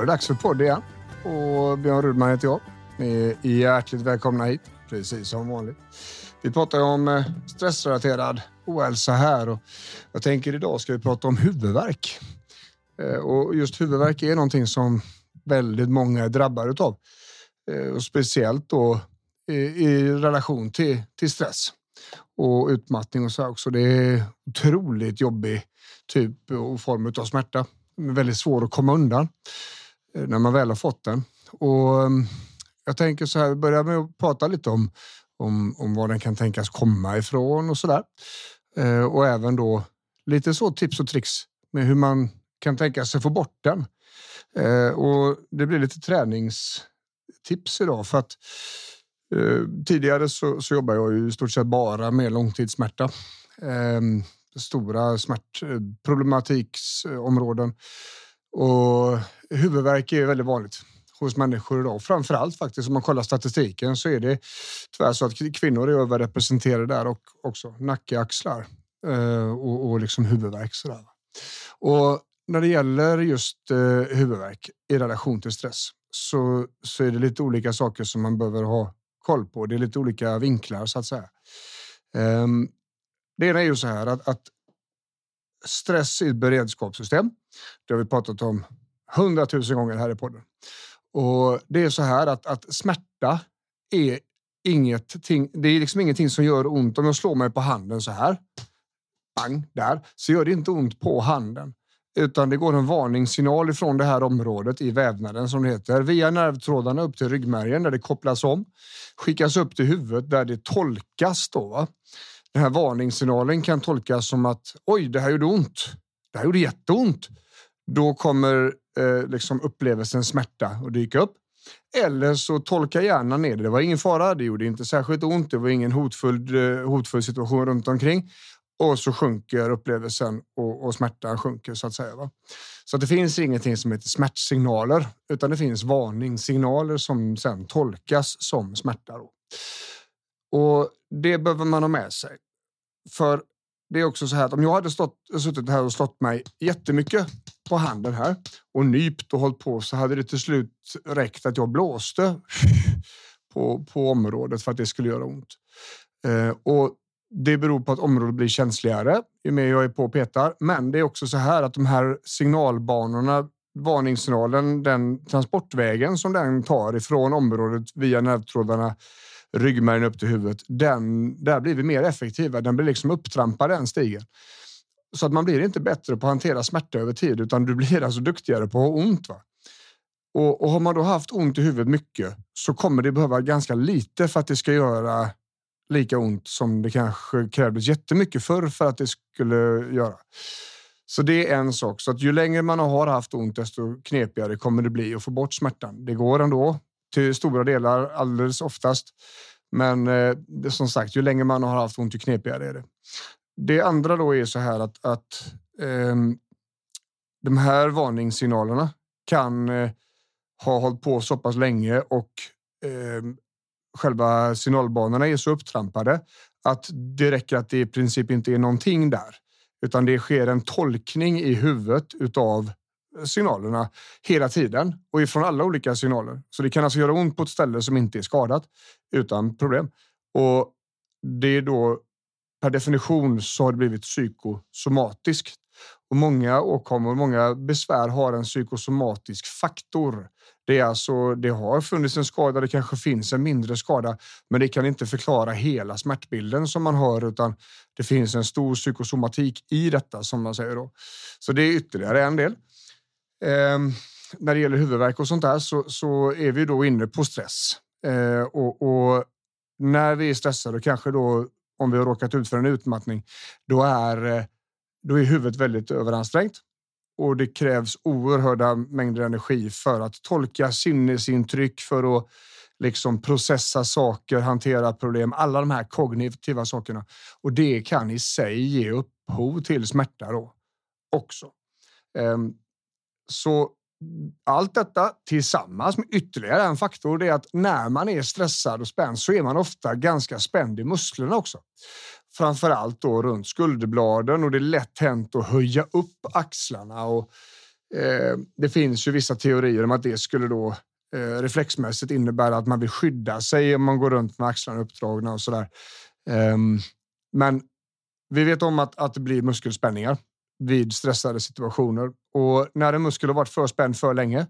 var det dags för podd igen. Och Björn Rudman heter jag. Ni är hjärtligt välkomna hit, precis som vanligt. Vi pratar om eh, stressrelaterad ohälsa här och jag tänker idag ska vi prata om huvudvärk. Eh, och just huvudvärk är någonting som väldigt många är drabbade av. Eh, och speciellt då i, i relation till, till stress och utmattning och så också. Det är otroligt jobbig typ och form av smärta. Väldigt svår att komma undan Eh, när man väl har fått den. Och mm, jag tänker så här, vi börjar med att prata lite om, om, om var den kan tänkas komma ifrån och så där. Eh, och även då lite så tips och tricks med hur man kan tänka sig få bort den. Eh, och det blir lite träningstips idag för att tidigare så, så jobbar jag ju i stort sett bara med långtidssmärta. Ehm, stora smärtproblematiksområden och huvudvärk är väldigt vanligt hos människor idag. Framför allt faktiskt om man kollar statistiken så är det tyvärr så att kvinnor är överrepresenterade där och också nacke, axlar eh, och, och liksom huvudvärk. Sådär. Och när det gäller just eh, huvudvärk i relation till stress så, så är det lite olika saker som man behöver ha koll på. Det är lite olika vinklar så att säga. Ehm, det ena är ju så här att, att stress i ett beredskapssystem. Det har vi pratat om hundratusen gånger här i podden. Och det är så här att, att smärta är ingenting. Det är liksom ingenting som gör ont om jag slår mig på handen så här. Bang där så gör det inte ont på handen utan det går en varningssignal ifrån det här området i vävnaden som det heter via nervtrådarna upp till ryggmärgen där det kopplas om, skickas upp till huvudet där det tolkas. Då, va? Den här varningssignalen kan tolkas som att oj, det här gjorde ont. Det här gjorde jätteont. Då kommer eh, liksom upplevelsen smärta att dyka upp. Eller så tolkar hjärnan ner det. Det var ingen fara. Det gjorde inte särskilt ont. Det var ingen hotfull, eh, hotfull situation runt omkring och så sjunker upplevelsen och, och smärtan sjunker så att säga. Va? Så att det finns ingenting som heter smärtsignaler utan det finns varningssignaler som sen tolkas som smärta. Då. Och det behöver man ha med sig. För det är också så här att om jag hade stått, suttit här och slått mig jättemycket på handen här och nypt och hållit på så hade det till slut räckt att jag blåste på, på området för att det skulle göra ont. Eh, och det beror på att området blir känsligare ju mer jag är på och petar. Men det är också så här att de här signalbanorna, varningssignalen, den transportvägen som den tar ifrån området via nervtrådarna, ryggmärgen upp till huvudet, den, där blir vi mer effektiva. Den blir liksom upptrampad den stigen. Så att man blir inte bättre på att hantera smärta över tid, utan du blir alltså duktigare på att ha ont. Va? Och, och har man då haft ont i huvudet mycket så kommer det behöva ganska lite för att det ska göra lika ont som det kanske krävdes jättemycket förr för att det skulle göra. Så det är en sak. Så att ju längre man har haft ont, desto knepigare kommer det bli att få bort smärtan. Det går ändå till stora delar alldeles oftast. Men eh, det, som sagt, ju längre man har haft ont, ju knepigare är det. Det andra då är så här att, att eh, de här varningssignalerna kan eh, ha hållit på så pass länge och eh, själva signalbanorna är så upptrampade att det räcker att det i princip inte är någonting där, utan det sker en tolkning i huvudet utav signalerna hela tiden och ifrån alla olika signaler. Så det kan alltså göra ont på ett ställe som inte är skadat utan problem. Och det är då per definition så har det blivit psykosomatiskt och många åkommor, många besvär har en psykosomatisk faktor. Det är alltså, det har funnits en skada, det kanske finns en mindre skada, men det kan inte förklara hela smärtbilden som man har. utan det finns en stor psykosomatik i detta som man säger då. Så det är ytterligare en del. Eh, när det gäller huvudvärk och sånt där så, så är vi då inne på stress eh, och, och, när vi är stressade, kanske då om vi har råkat ut för en utmattning, då är eh, då är huvudet väldigt överansträngt och det krävs oerhörda mängder energi för att tolka sinnesintryck, för att liksom processa saker, hantera problem, alla de här kognitiva sakerna. Och det kan i sig ge upphov till smärta då också. Ehm, så allt detta tillsammans med ytterligare en faktor det är att när man är stressad och spänd så är man ofta ganska spänd i musklerna också framför allt då runt skulderbladen och det är lätt hänt att höja upp axlarna och Eh, det finns ju vissa teorier om att det skulle då eh, reflexmässigt innebära att man vill skydda sig om man går runt med axlarna uppdragna och sådär. Eh, men vi vet om att, att det blir muskelspänningar vid stressade situationer och när en muskel har varit för spänd för länge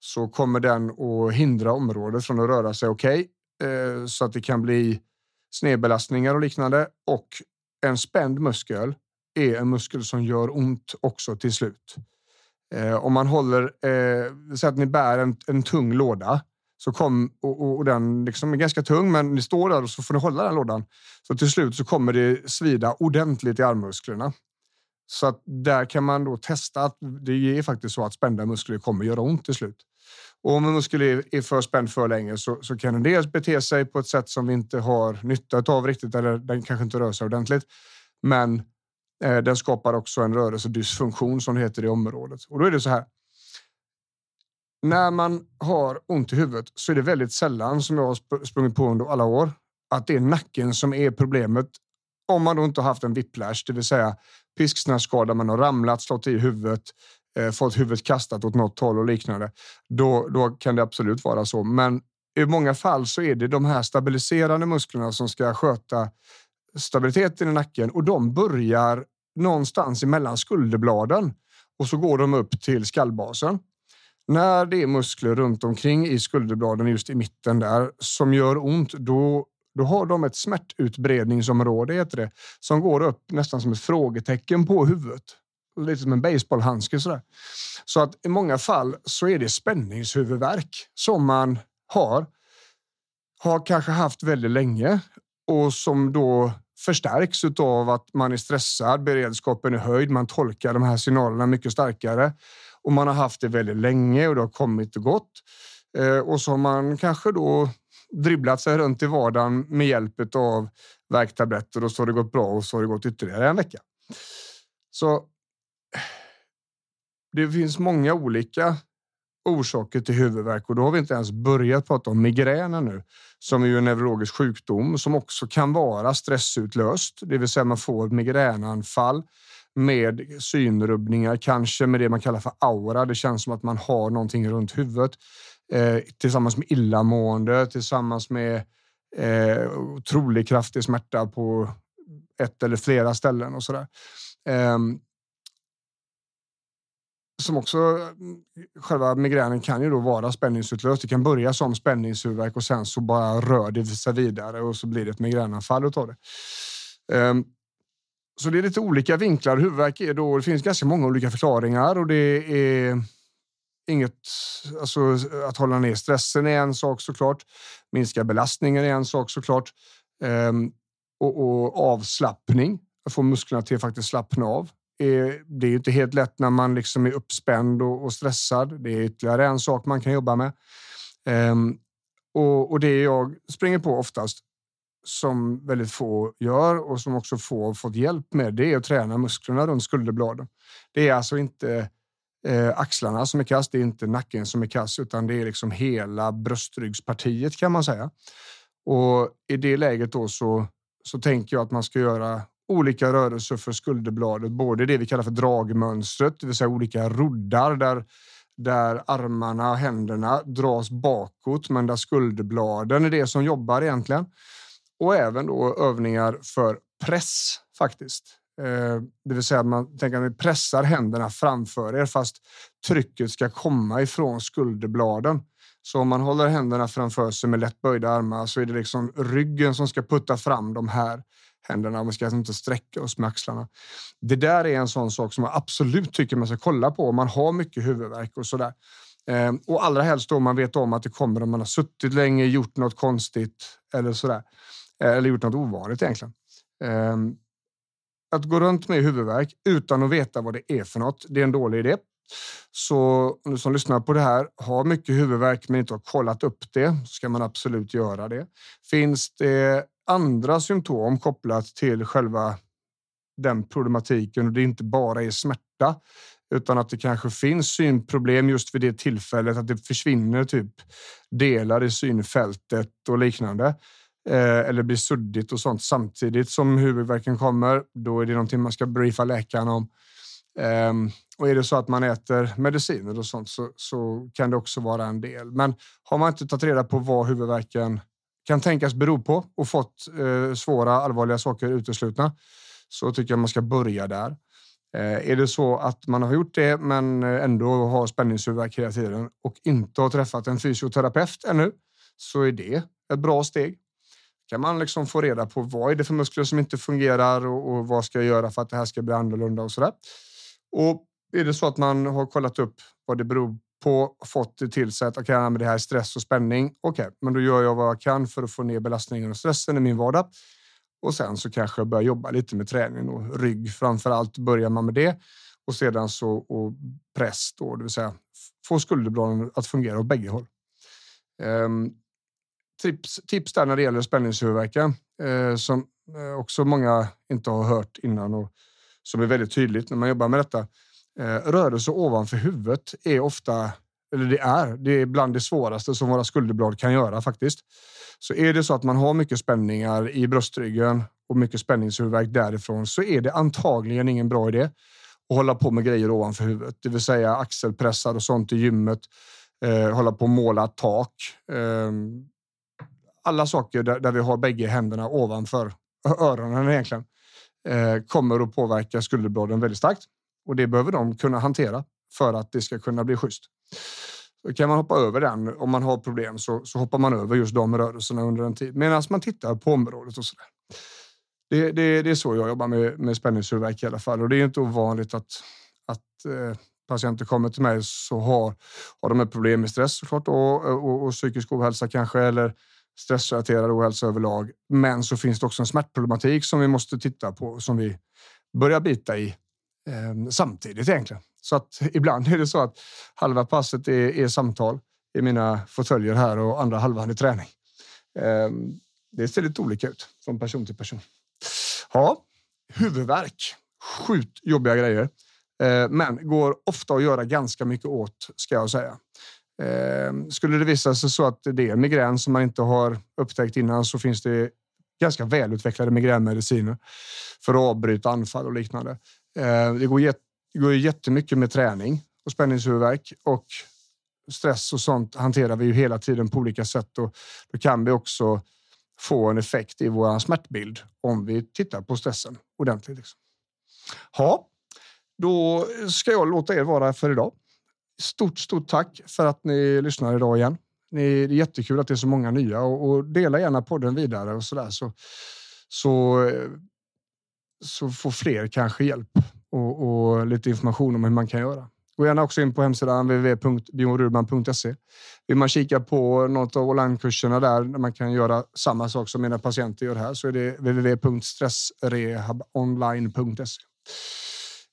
så kommer den att hindra området från att röra sig okej okay, eh, så att det kan bli snedbelastningar och liknande. Och en spänd muskel är en muskel som gör ont också till slut. Eh, om man håller, eh, så att ni bär en, en tung låda så kom, och, och, den liksom är ganska tung, men ni står där och så får ni hålla den lådan. Så till slut så kommer det svida ordentligt i armmusklerna. Så att där kan man då testa att det är faktiskt så att spända muskler kommer göra ont till slut. Och om en muskel är för spänd för länge så, så kan den dels bete sig på ett sätt som vi inte har nytta av riktigt eller den kanske inte rör sig ordentligt. Men eh, den skapar också en rörelsedysfunktion som det heter i området. Och då är det så här. När man har ont i huvudet så är det väldigt sällan som jag har sprungit på under alla år att det är nacken som är problemet. Om man då inte har haft en whiplash, det vill säga pisksnärtsskada, man har ramlat, slått i huvudet, eh, fått huvudet kastat åt något håll och liknande. Då, då kan det absolut vara så. Men i många fall så är det de här stabiliserande musklerna som ska sköta stabiliteten i nacken och de börjar någonstans emellan skulderbladen och så går de upp till skallbasen. När det är muskler runt omkring i skulderbladen just i mitten där som gör ont, då då har de ett smärtutbredningsområde heter det, som går upp nästan som ett frågetecken på huvudet. Lite som en baseballhandske sådär. Så att i många fall så är det spänningshuvudvärk som man har. Har kanske haft väldigt länge och som då förstärks av att man är stressad, beredskapen är höjd, man tolkar de här signalerna mycket starkare och man har haft det väldigt länge och det har kommit och gått. Eh, och så har man kanske då dribblat sig runt i vardagen med hjälp av värktabletter och så har det gått bra och så har det gått ytterligare en vecka. Så det finns många olika orsaker till huvudvärk och då har vi inte ens börjat prata om migränen nu som är ju en neurologisk sjukdom som också kan vara stressutlöst, det vill säga man får ett migränanfall med synrubbningar, kanske med det man kallar för aura. Det känns som att man har någonting runt huvudet eh, tillsammans med illamående, tillsammans med eh, otroligt kraftig smärta på ett eller flera ställen och sådär. Eh, som också, mm, själva migränen kan ju då vara spänningsutlöst. Det kan börja som spänningshuvudvärk och sen så bara rör det sig vidare och så blir det ett migränanfall utav det. Um, så det är lite olika vinklar. Huvudvärk är då, det finns ganska många olika förklaringar och det är inget, alltså att hålla ner stressen är en sak såklart. Minska belastningen är en sak såklart. Ehm, och, och, avslappning, att få musklerna till att faktiskt slappna av. Det är inte helt lätt när man liksom är uppspänd och, och stressad. Det är ytterligare en sak man kan jobba med. Ehm, och, och det jag springer på oftast som väldigt få gör och som också få har fått hjälp med, det är att träna musklerna runt skulderbladen. Det är alltså inte eh, axlarna som är kass, det är inte nacken som är kass, utan det är liksom hela bröstryggspartiet kan man säga. Och i det läget då så, så tänker jag att man ska göra olika rörelser för skulderbladet, både det vi kallar för dragmönstret, det vill säga olika roddar där där armarna och händerna dras bakåt, men där skulderbladen är det som jobbar egentligen. Och även då övningar för press faktiskt. Eh, det vill säga att man tänker att ni pressar händerna framför er fast trycket ska komma ifrån skulderbladen. Så om man håller händerna framför sig med lätt böjda armar så är det liksom ryggen som ska putta fram de här händerna. Man ska alltså inte sträcka oss med axlarna. Det där är en sån sak som jag absolut tycker man ska kolla på om man har mycket huvudvärk och sådär. Eh, och allra helst om man vet om att det kommer om man har suttit länge, gjort något konstigt eller sådär. Eh, eller gjort något ovanligt egentligen. Ehm, att gå runt med huvudvärk utan att veta vad det är för något, det är en dålig idé. Så om du som lyssnar på det här har mycket huvudvärk men inte har kollat upp det så ska man absolut göra det. Finns det andra symptom kopplat till själva den problematiken och det inte bara är smärta utan att det kanske finns synproblem just vid det tillfället, att det försvinner typ delar i synfältet och liknande Eh, eller blir suddigt och sånt samtidigt som huvudvärken kommer. Då är det någonting man ska briefa läkaren om. Um, och är det så att man äter mediciner och sånt så, så, kan det också vara en del. Men har man inte tagit reda på vad huvudvärken kan tänkas bero på och fått uh, svåra allvarliga saker uteslutna så tycker jag man ska börja där. Uh, är det så att man har gjort det men ändå har spänningshuvudvärk hela tiden och inte har träffat en fysioterapeut ännu så är det ett bra steg. Kan man liksom få reda på vad är det för muskler som inte fungerar och, och vad ska jag göra för att det här ska bli annorlunda och så där. Och är det så att man har kollat upp vad det beror på, fått det till sig att okay, det här är stress och spänning. Okej, okay, men då gör jag vad jag kan för att få ner belastningen och stressen i min vardag. Och sen så kanske jag börjar jobba lite med träning och rygg framför allt börjar man med det och sedan så och press då, det vill säga få skulderbladen att fungera åt bägge håll. Um, tips, tips där när det gäller spänningshuvudvärken eh, som eh, också många inte har hört innan och som är väldigt tydligt när man jobbar med detta. Eh, rörelse ovanför huvudet är ofta, eller det är, det är bland det svåraste som våra skulderblad kan göra faktiskt. Så är det så att man har mycket spänningar i bröstryggen och mycket spänningshuvudvärk därifrån så är det antagligen ingen bra idé att hålla på med grejer ovanför huvudet, det vill säga axelpressar och sånt i gymmet, eh, hålla på och måla tak. Eh, alla saker där, där vi har bägge händerna ovanför öronen egentligen eh, kommer att påverka skulderbladen väldigt starkt och det behöver de kunna hantera för att det ska kunna bli schysst. Så kan man hoppa över den om man har problem så, så hoppar man över just de rörelserna under en tid medan man tittar på området och så där. Det, det, det, är så jag jobbar med, med spänningshuvudvärk i alla fall och det är inte ovanligt att, att eh, patienter kommer till mig så har, har de ett problem med stress såklart och, och, och psykisk ohälsa kanske eller stressrelaterad ohälsa överlag. Men så finns det också en smärtproblematik som vi måste titta på som vi börjar bita i eh, samtidigt egentligen. Så att ibland är det så att halva passet är, är samtal i mina fåtöljer här och andra halvan är träning. Eh, det ser lite olika ut från person till person. Ja, huvudvärk. Sjukt jobbiga grejer. Eh, men går ofta att göra ganska mycket åt ska jag säga. Eh, skulle det visa sig så att det är migrän som man inte har upptäckt innan så finns det ganska välutvecklade migränmediciner för att avbryta anfall och liknande. Eh, det går, jätt, det går jättemycket med träning och spänningshuvudvärk och stress och sånt hanterar vi ju hela tiden på olika sätt och då kan vi också få en effekt i vår smärtbild om vi tittar på stressen ordentligt. Liksom. Ja, då ska jag låta er vara för idag. Stort, stort tack för att ni lyssnar idag igen. det är jättekul att det är så många nya och, och dela gärna podden vidare och så där så, så, så får fler kanske hjälp och, och, lite information om hur man kan göra. Gå gärna också in på hemsidan www.bjornrudman.se. Vill man kika på något av onlinekurserna där, där man kan göra samma sak som mina patienter gör här, så är det www.stressrehabonline.se.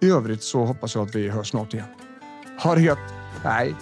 I övrigt så hoppas jag att vi hörs snart igen. Ha det gött! Hej!